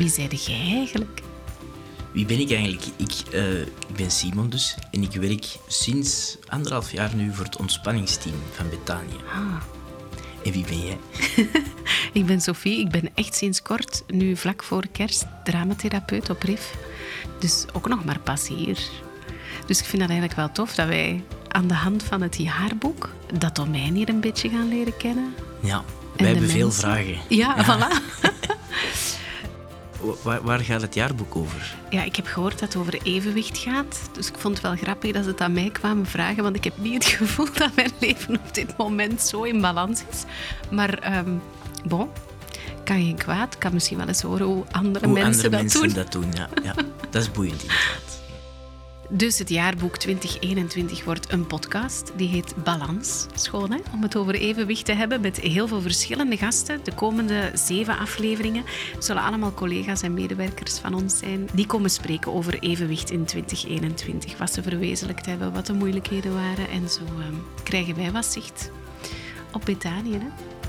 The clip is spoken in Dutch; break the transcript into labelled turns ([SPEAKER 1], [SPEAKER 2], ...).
[SPEAKER 1] Wie zeide jij eigenlijk?
[SPEAKER 2] Wie ben ik eigenlijk? Ik, eh, ik ben Simon dus en ik werk sinds anderhalf jaar nu voor het ontspanningsteam van Betania.
[SPEAKER 1] Ah.
[SPEAKER 2] En wie ben jij?
[SPEAKER 1] Ik ben Sophie, ik ben echt sinds kort, nu vlak voor kerst, dramatherapeut op RIF. Dus ook nog maar pas hier. Dus ik vind dat eigenlijk wel tof dat wij aan de hand van het jaarboek dat domein hier een beetje gaan leren kennen.
[SPEAKER 2] Ja, wij hebben veel vragen.
[SPEAKER 1] Ja, voilà.
[SPEAKER 2] Wa- Waar, waar gaat het jaarboek over?
[SPEAKER 1] Ja, ik heb gehoord dat het over evenwicht gaat. Dus ik vond het wel grappig dat ze het aan mij kwamen vragen. Want ik heb niet het gevoel dat mijn leven op dit moment zo in balans is. Maar ehm bon, kan geen kwaad. Ik kan misschien wel eens horen hoe andere
[SPEAKER 2] Hoe
[SPEAKER 1] mensen
[SPEAKER 2] andere
[SPEAKER 1] dat
[SPEAKER 2] mensen
[SPEAKER 1] doen.
[SPEAKER 2] dat doen. Ja, ja. Dat is boeiend inderdaad.
[SPEAKER 1] Dus het jaarboek 2021 wordt een podcast. Die heet Balans. Schoon, hè? Om het over evenwicht te hebben met heel veel verschillende gasten. De komende zeven afleveringen zullen allemaal collega's en medewerkers van ons zijn. Die komen spreken over evenwicht in 2021. Wat ze verwezenlijkt hebben, wat de moeilijkheden waren. En zo ehm, krijgen wij wat zicht op Betanië. Hè?